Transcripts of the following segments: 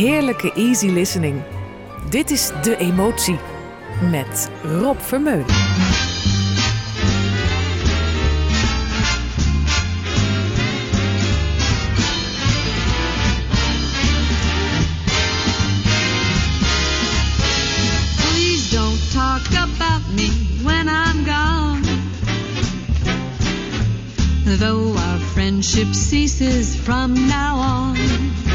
heerlijke easy listening. Dit is De Emotie met Rob Vermeulen. Though our friendship ceases from now on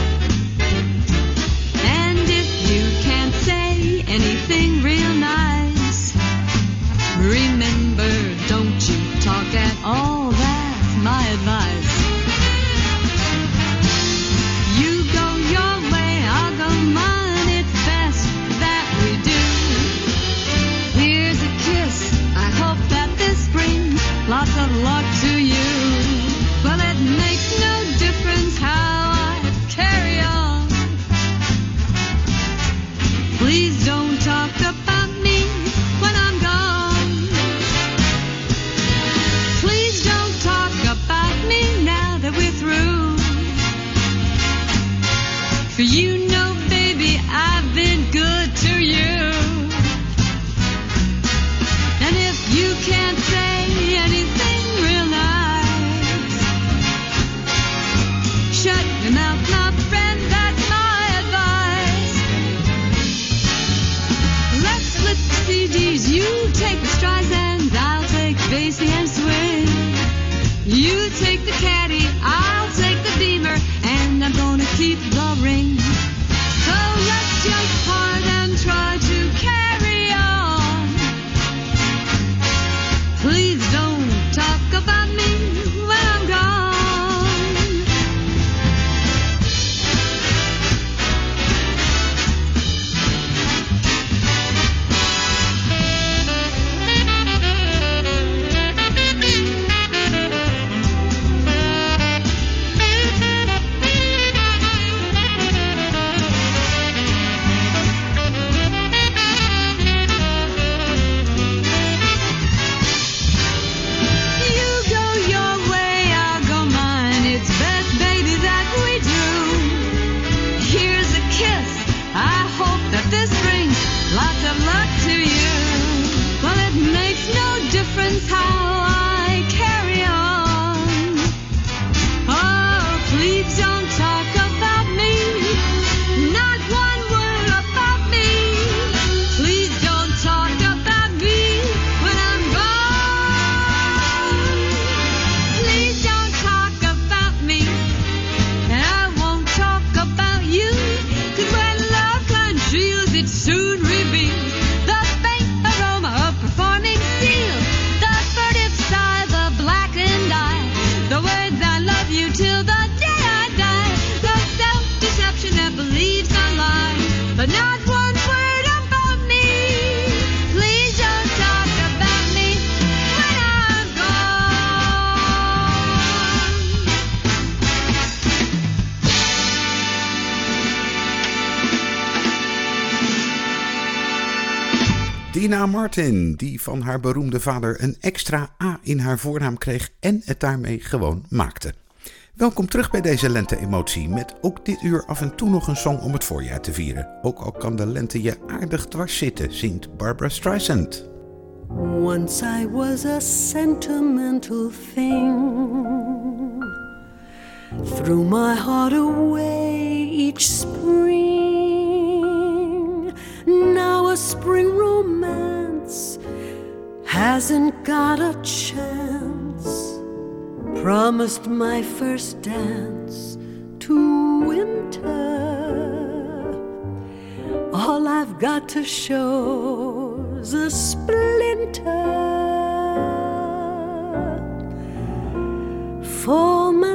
Martin, die van haar beroemde vader een extra A in haar voornaam kreeg en het daarmee gewoon maakte. Welkom terug bij deze lente-emotie met ook dit uur af en toe nog een song om het voorjaar te vieren. Ook al kan de lente je aardig dwars zitten, zingt Barbara Streisand. Once I was a sentimental thing my heart away each spring Now a spring romance hasn't got a chance. Promised my first dance to winter. All I've got to show's a splinter. For my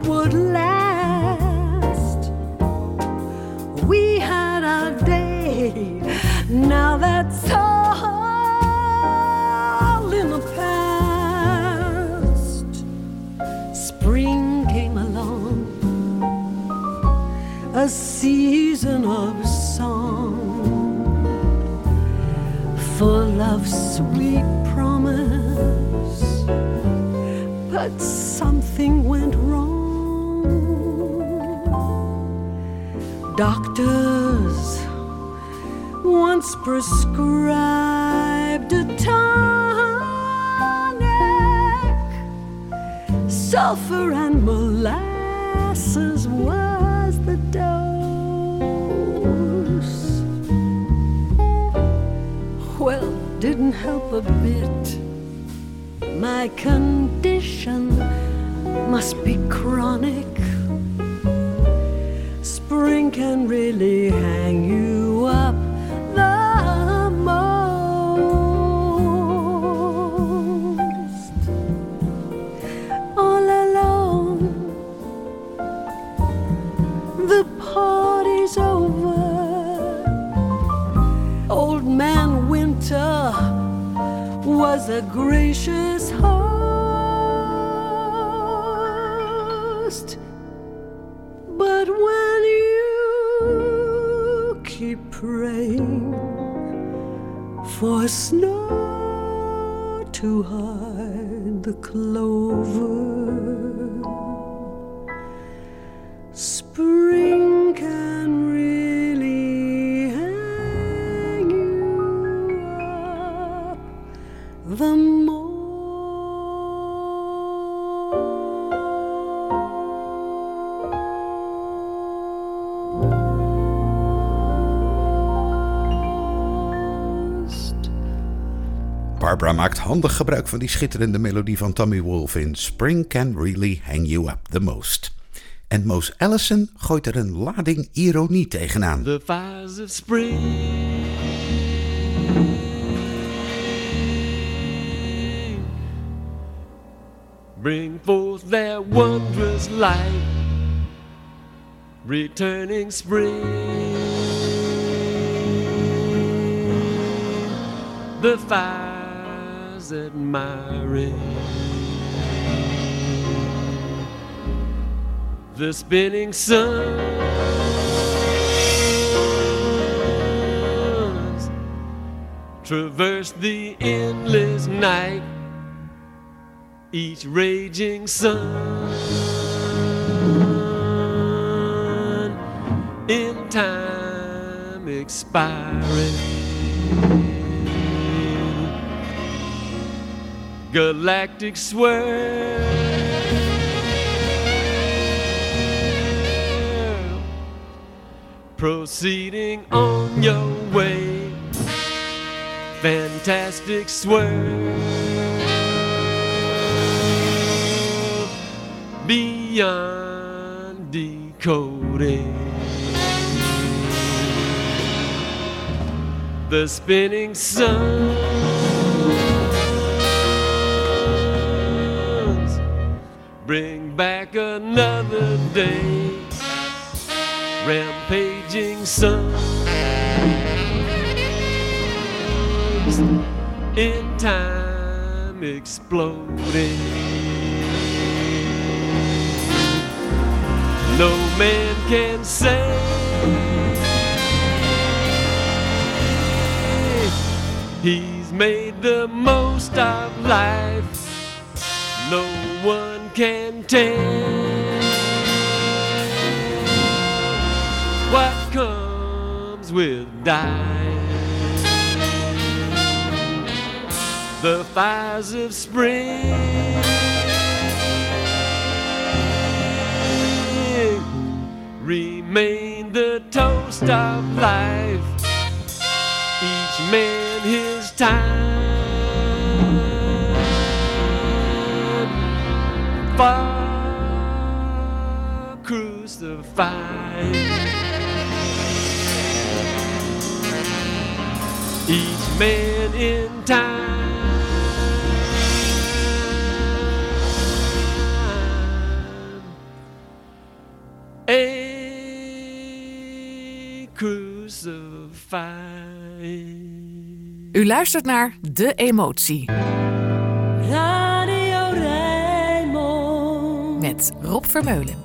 it would last. We had our day, now that's all in the past. Spring came along, a season of song, full of sweet Doctors once prescribed a tonic. Sulfur and molasses was the dose. Well, didn't help a bit. My condition must be chronic. Can really hang you up the most. All alone, the party's over. Old man Winter was a gracious praying for snow to hide the clover, Barbara maakt handig gebruik van die schitterende melodie van Tommy Wolfe in Spring Can Really Hang You Up The Most. En Moos Allison gooit er een lading ironie tegenaan. The fires of spring bring forth their wondrous light, returning spring. The admiring the spinning suns traverse the endless night, each raging sun in time expiring. Galactic swirl proceeding on your way. Fantastic swirl beyond decoding. The spinning suns bring back another day rampaging suns in time exploding. no man can say. He's made the most of life. No one can tell what comes with dying. The fires of spring remain the toast of life. Each man his time. For crucified. Each man in time. A crucified. U luistert naar De Emotie Rob Vermeulen.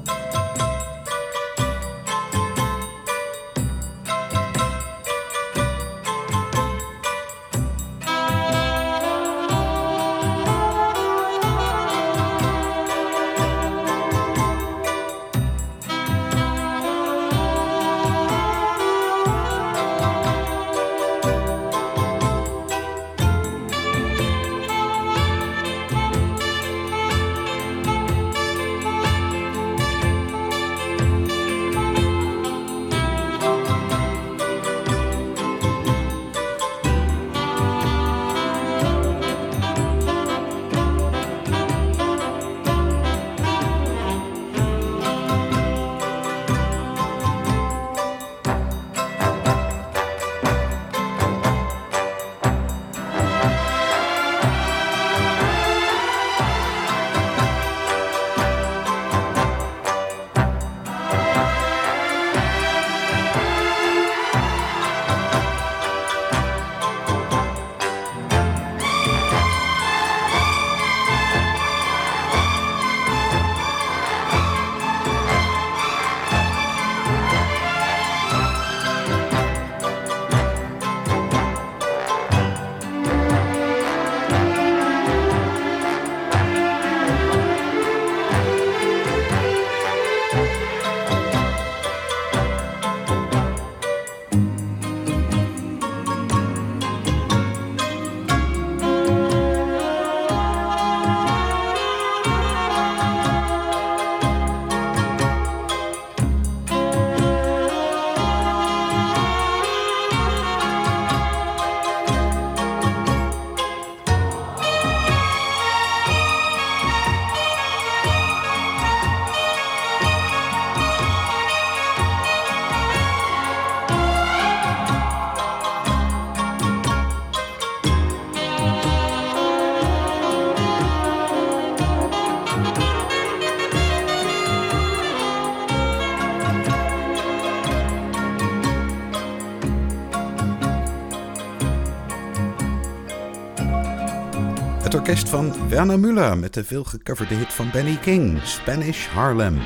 Het orkest van Werner Müller met de veel gecoverde hit van Benny King, Spanish Harlem.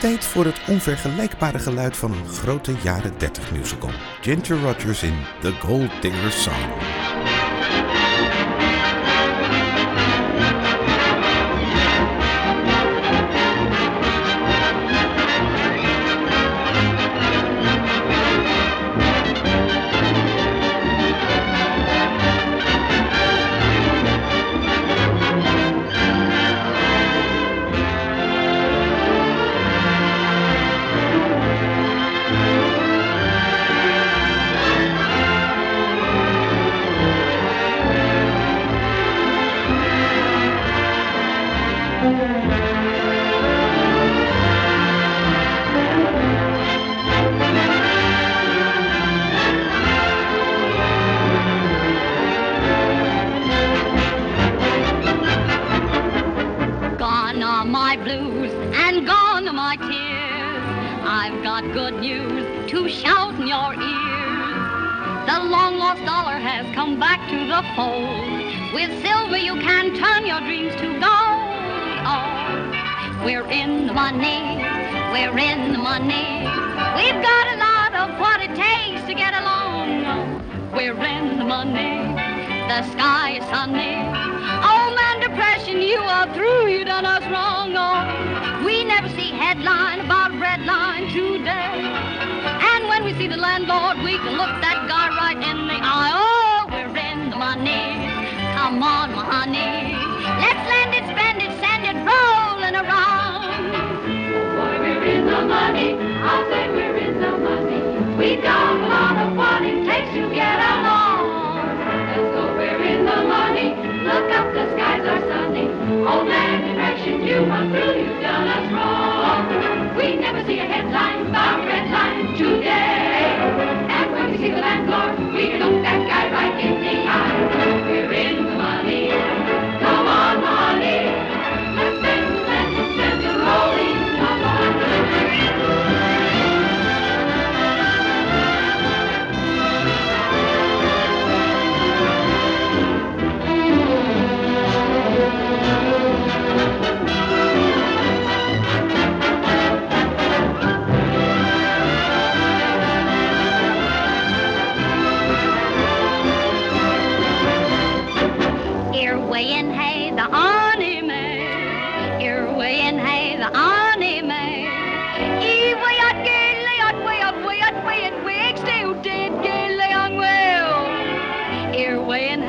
Tijd voor het onvergelijkbare geluid van een grote jaren 30 musical. Ginger Rogers in The Gold Digger Song. Money. we're in the money. We've got a lot of what it takes to get along. We're in the money. The sky is sunny. Oh man, depression, you are through. You done us wrong. Oh, we never see headline about red line today. And when we see the landlord, we can look that guy right in the eye. Oh, we're in the money. Come on, my honey. Let's land it, spend it, send it rolling around. Today. And when we with no money, Takes you get along? Let's go where in the money? look at the sky, it's sunny. Hope that it makes you feel like you done us wrong. We never see a headline, bank headline today. And we see the landlord, we look that guy right in the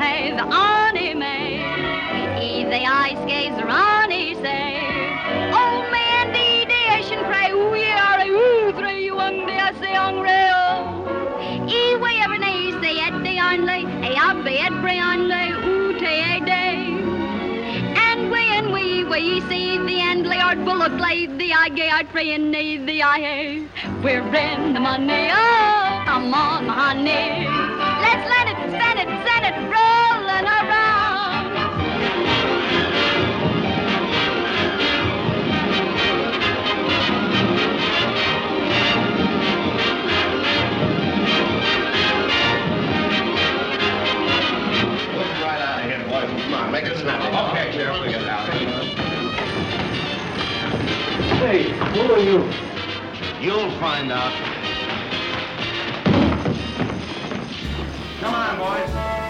Earway hey, the anime. E the ice gazer on e say. Oh man, the ideation pray we are ooh three one day I say um, on real. Ewe ever nay say at the only. Hey, I bet Brianle ooh te day. And when we we see the end Lord Bullock lay the eye gay I pray and need the eye. We're in the money, oh come on, honey. Let's let it, spend it, rolling around. Right out of here, boys. Come on, make it snappy. Okay, Sheriff, we get out. Hey, who are you? You'll find out. Come on, boys.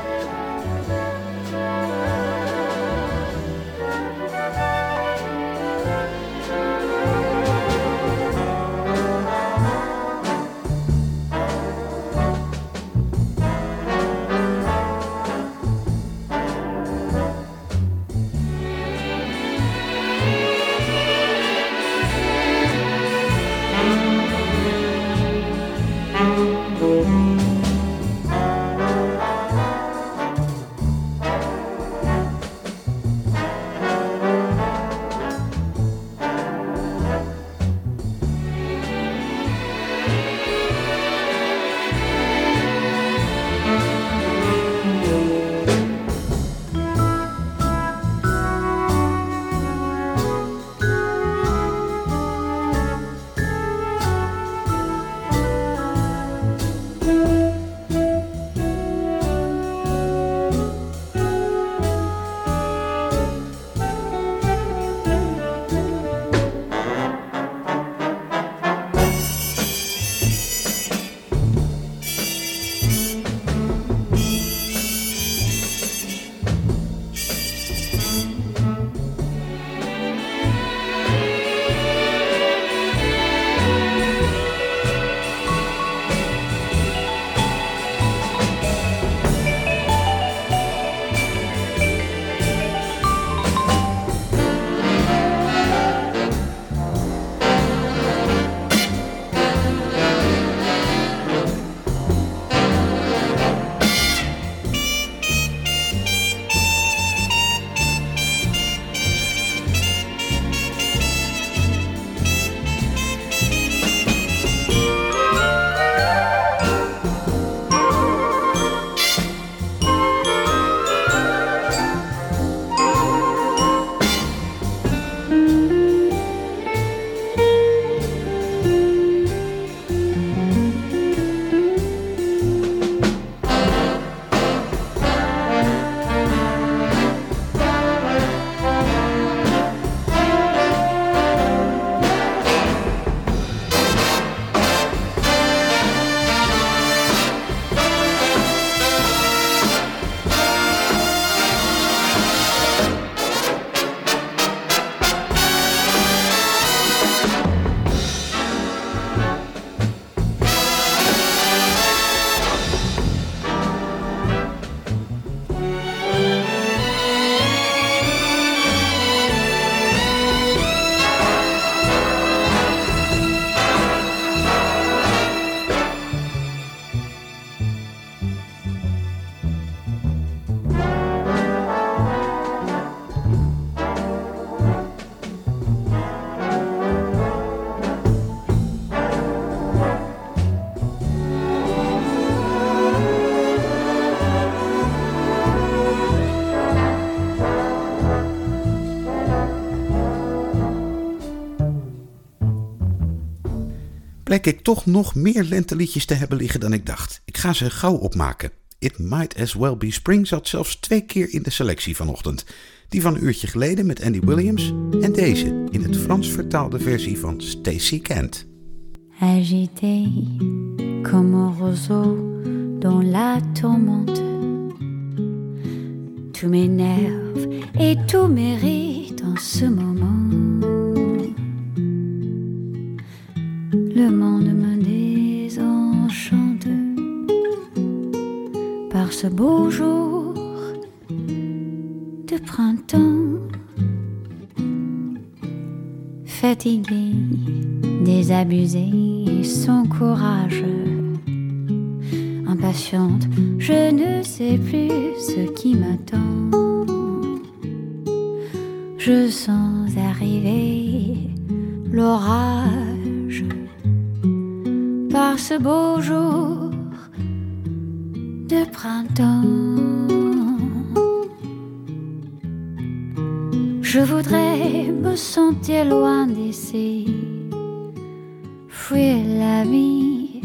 Bleek ik toch nog meer lenteliedjes te hebben liggen dan ik dacht. Ik ga ze gauw opmaken. It Might As Well Be Spring zat zelfs twee keer in de selectie vanochtend. Die van een uurtje geleden met Andy Williams en deze in het Frans vertaalde versie van Stacey Kent. agité comme un roseau dans la tourmente. Tout m'énerve et tout mérite en ce moment. Le monde me désenchante par ce beau jour de printemps. Fatigué, désabusé, sans courage. Impatiente, je ne sais plus ce qui m'attend. Je sens arriver l'orage ce beau jour de printemps. Je voudrais me sentir loin d'ici, fuir la vie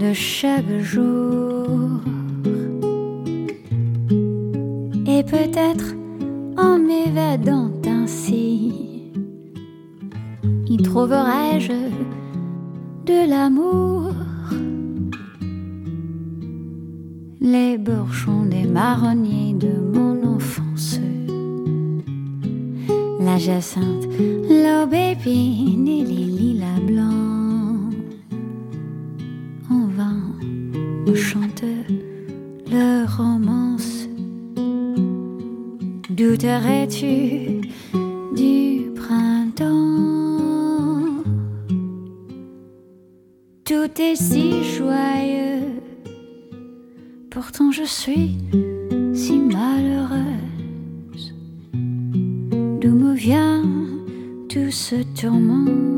de chaque jour. Et peut-être en m'évadant ainsi, y trouverais-je de l'amour. Les bourgeons des marronniers de mon enfance la jacinthe, l'aube épine et les lilas blancs. En vain, on chante leur romance. Douterais-tu Tout est si joyeux, pourtant je suis si malheureuse. D'où me vient tout ce tourment?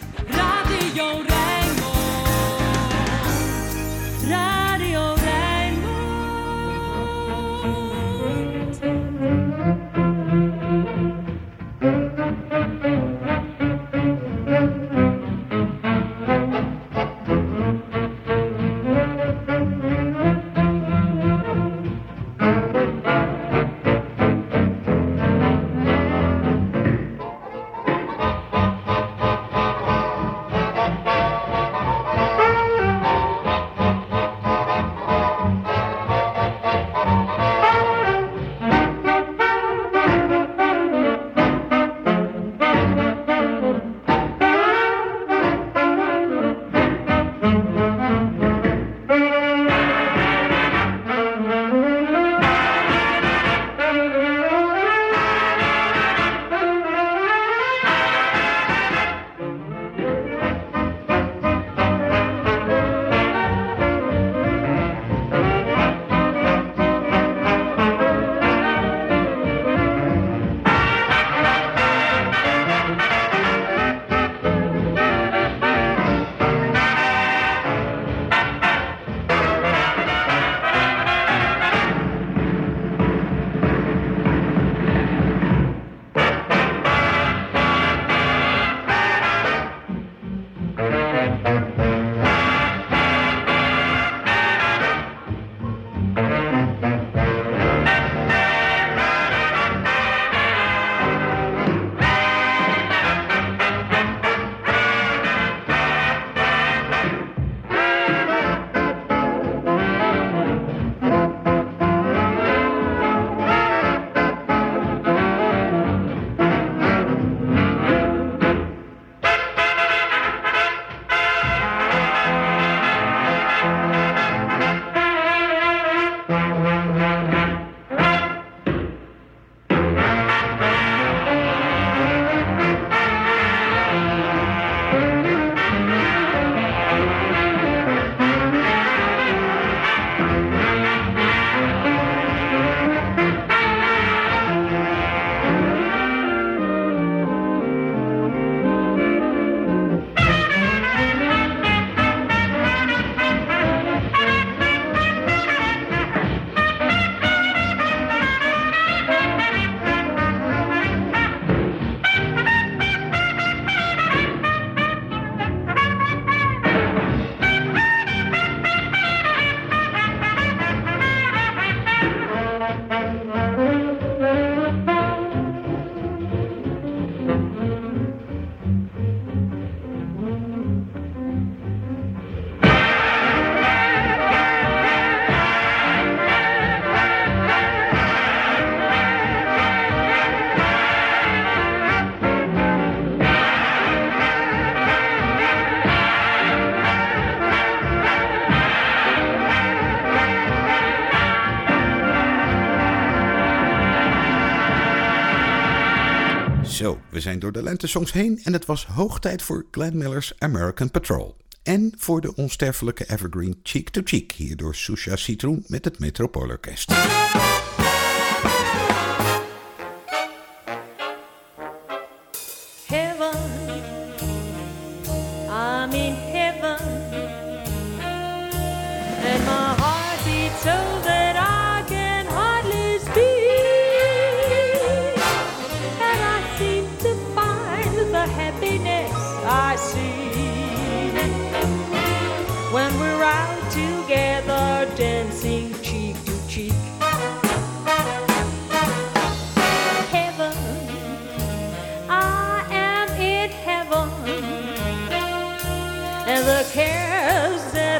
Door de lentesongs heen en het was hoog tijd voor Glenn Miller's American Patrol. En voor de onsterfelijke evergreen Cheek to Cheek, hier door Susha Citroen met het Metropoolorkest.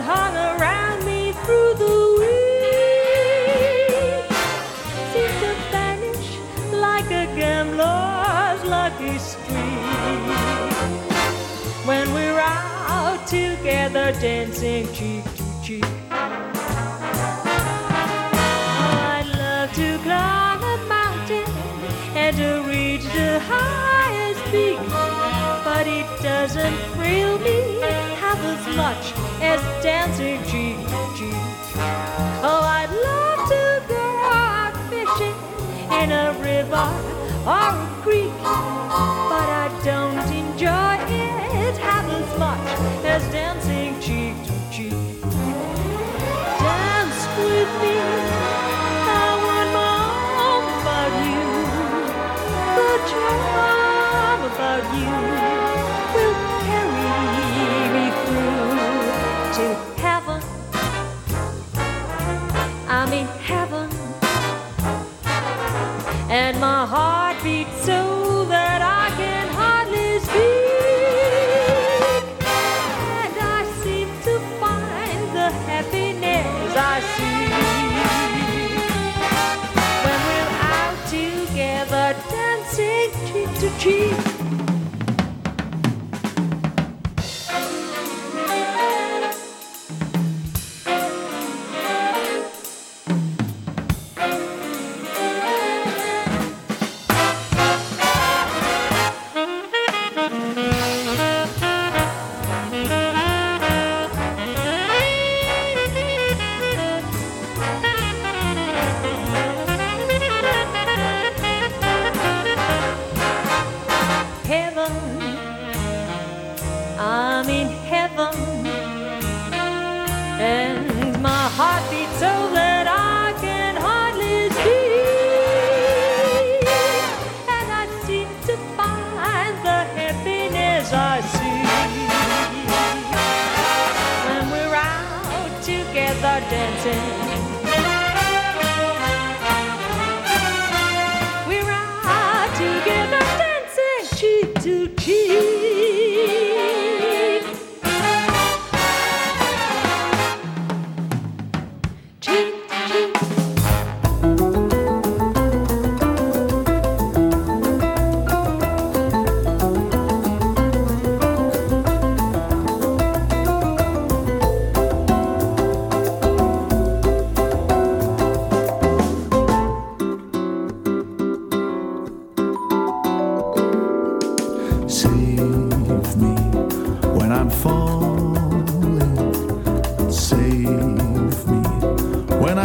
That hung around me through the week seem to vanish like a gambler's lucky streak when we're out together dancing cheek to cheek. I'd love to climb a mountain and to reach the highest peak, but it doesn't thrill me half as much dancing cheek to. Oh, I'd love to go out fishing in a river or a creek, but I don't enjoy it half as much as dancing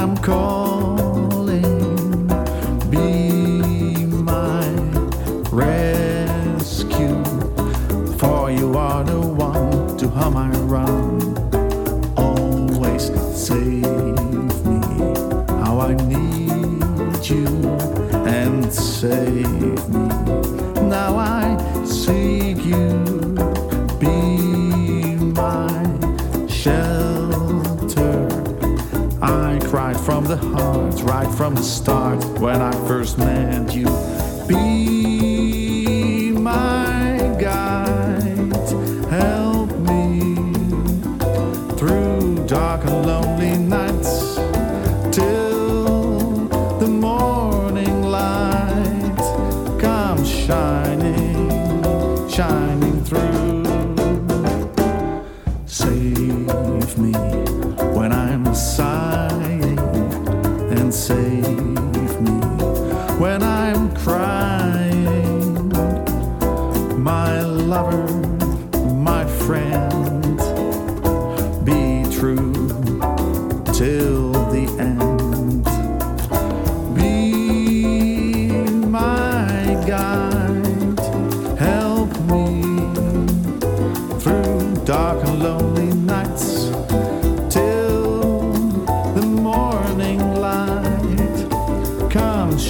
I'm right from the start when I first met you. Be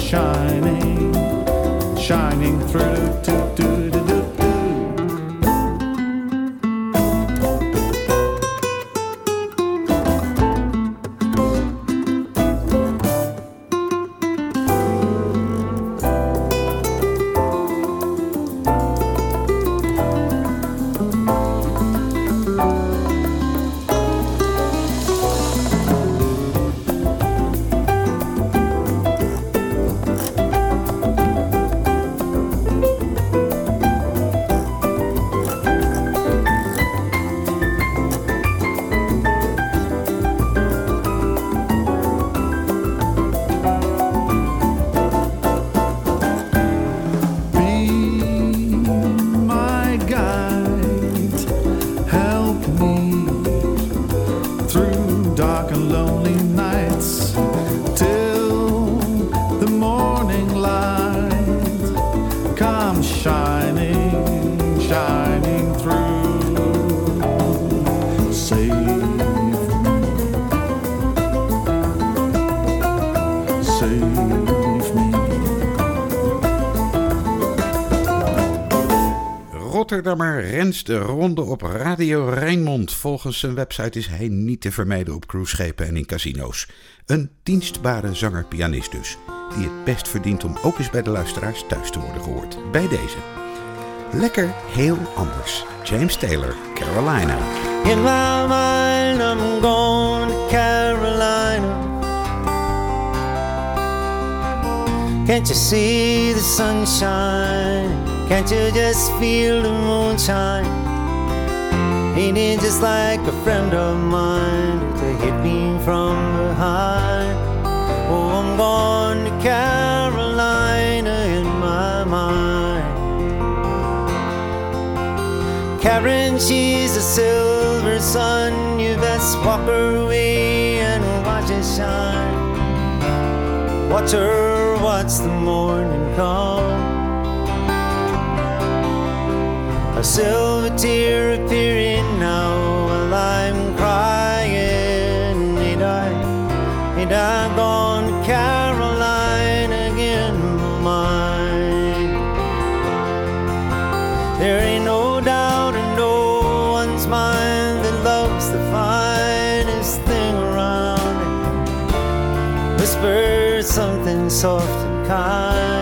comes Rotterdammer Rens de ronde op Radio Rijnmond. Volgens zijn website is hij niet te vermijden op cruiseschepen en in casino's. Een dienstbare zanger-pianist dus, die het best verdient om ook eens bij de luisteraars thuis te worden gehoord. Bij deze. Lekker heel anders. James Taylor, Carolina. In my mind, I'm going to Carolina. Can't you see the sunshine? Can't you just feel the moonshine? Ain't it just like a friend of mine to hit me from behind? Oh, I'm going to Carolina in my mind. Karen, she's a silver sun. You best walk her way and watch it shine. Watch her, watch the morning come. A silver tear appearing now while I'm crying. Ain't I, ain't I gone to Carolina again, mine? There ain't no doubt in no one's mind that love's the finest thing around. Whisper something soft and kind.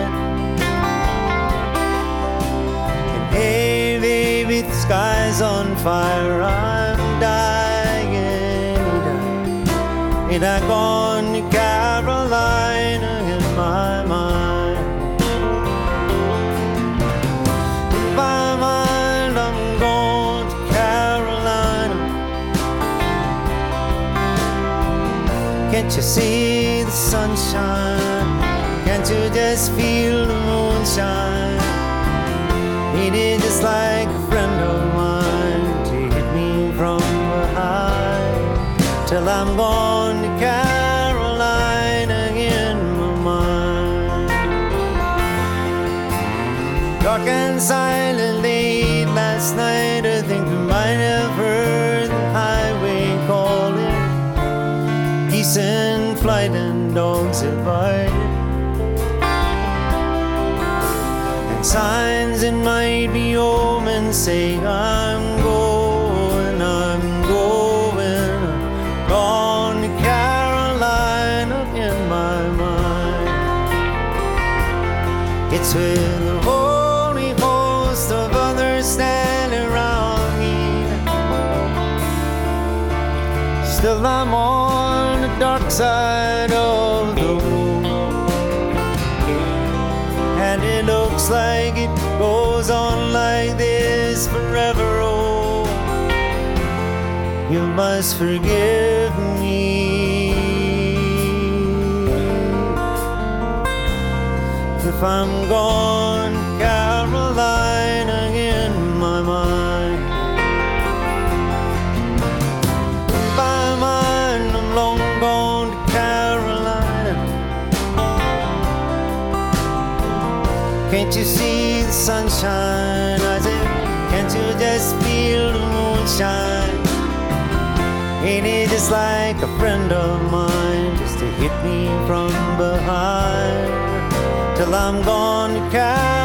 Sky's on fire. I'm dying. Ain't I gone Carolina in my mind? In my mind, I'm going to Carolina. Can't you see the sunshine? Can't you just feel the moonshine? Ain't just like a friend of mine to hit me from behind till I'm gone to Carolina in my mind? Dark and silent late last night, I think we might have heard the highway calling. Geese in flight and dogs. And signs that might saying I'm going, I'm going, gone to Carolina in my mind. It's with a holy host of others standing around me. Still, I'm on the dark side must forgive me if I'm gone, Carolina, in my mind. In my mind, I'm long gone to Carolina. Can't you see the sunshine? I said, can't you just feel the moonshine? Ain't it just like a friend of mine just to hit me from behind? Till I'm gone to Carolina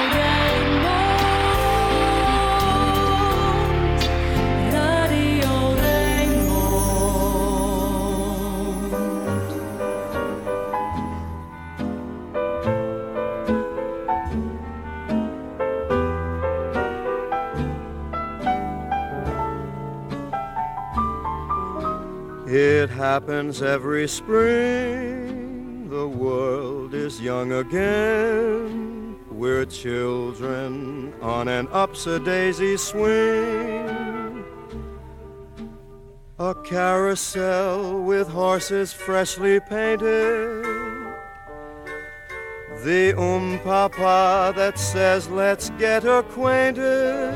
Happens every spring. The world is young again. We're children on an upsy-daisy swing. A carousel with horses freshly painted. The um papa that says let's get acquainted.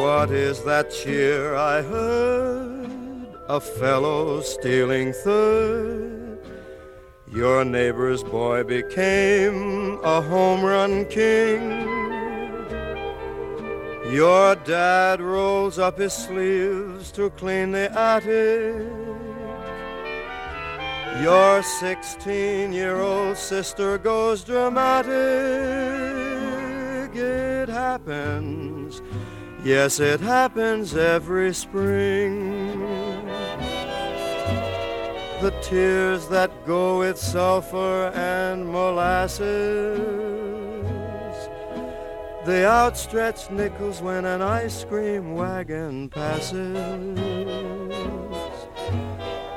What is that cheer I heard? A fellow stealing third. Your neighbor's boy became a home run king. Your dad rolls up his sleeves to clean the attic. Your 16 year old sister goes dramatic. It happens. Yes, it happens every spring. The tears that go with sulfur and molasses. The outstretched nickels when an ice cream wagon passes.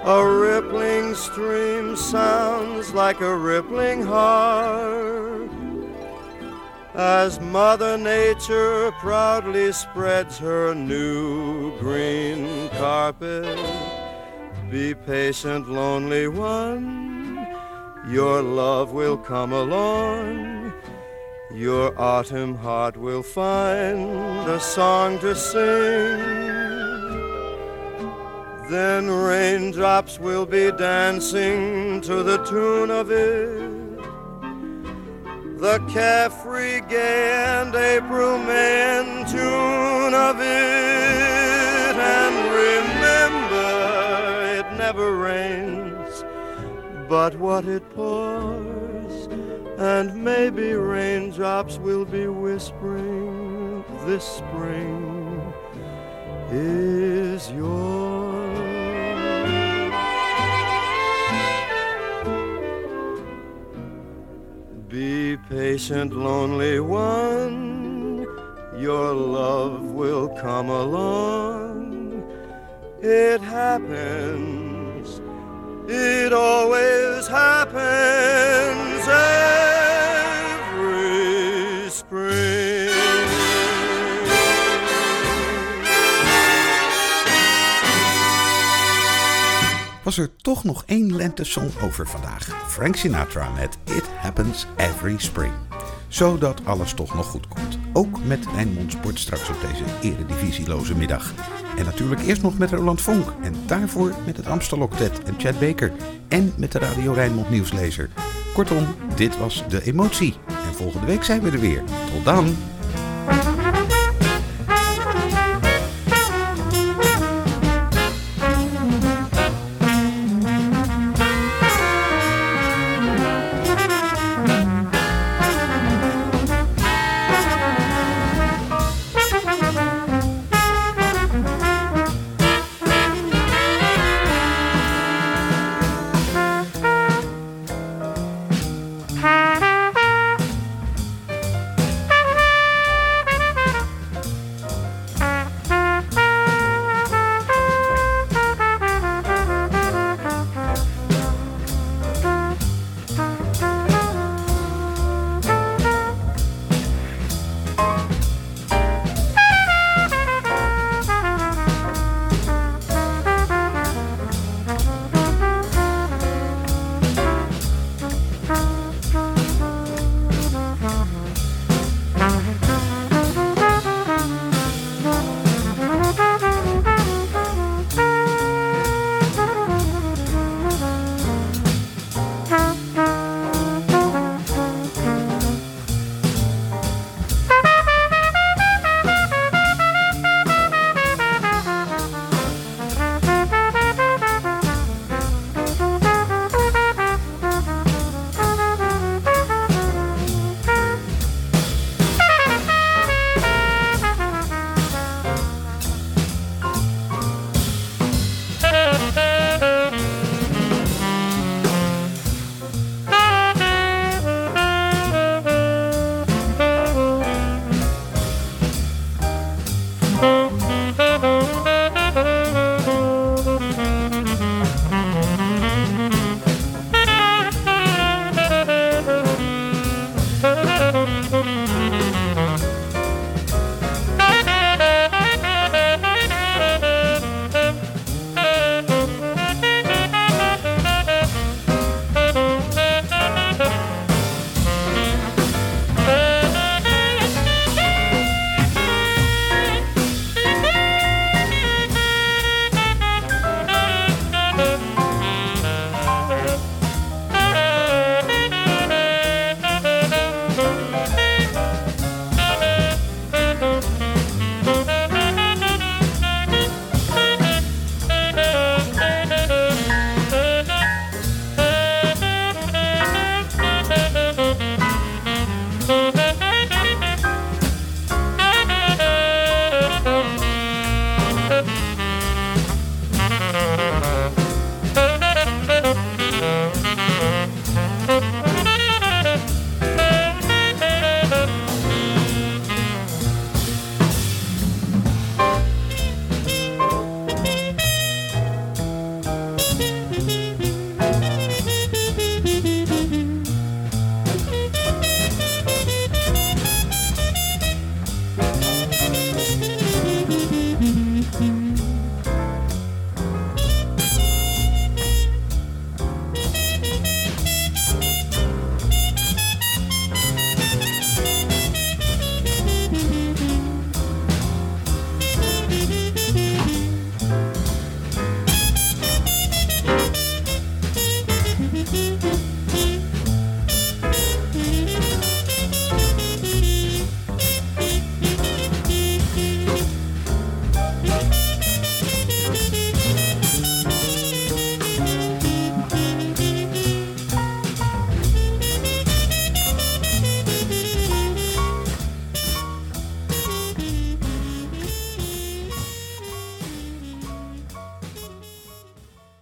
A rippling stream sounds like a rippling heart as Mother Nature proudly spreads her new green carpet. Be patient, lonely one, your love will come along. Your autumn heart will find a song to sing. Then raindrops will be dancing to the tune of it the carefree, gay, and April May tune of it. But what it pours. And maybe raindrops will be whispering this spring is yours. Be patient, lonely one, your love will come along. It happens, it always happens every spring. Was er toch nog één lentesong over vandaag? Frank Sinatra met It Happens Every Spring. Zodat alles toch nog goed komt. Ook met Rijnmond Sport straks op deze eredivisieloze middag. En natuurlijk eerst nog met Roland Vonk. En daarvoor met het Amstel Octet en Chad Baker. En met de Radio Rijnmond nieuwslezer. Kortom, dit was De Emotie. En volgende week zijn we er weer. Tot dan!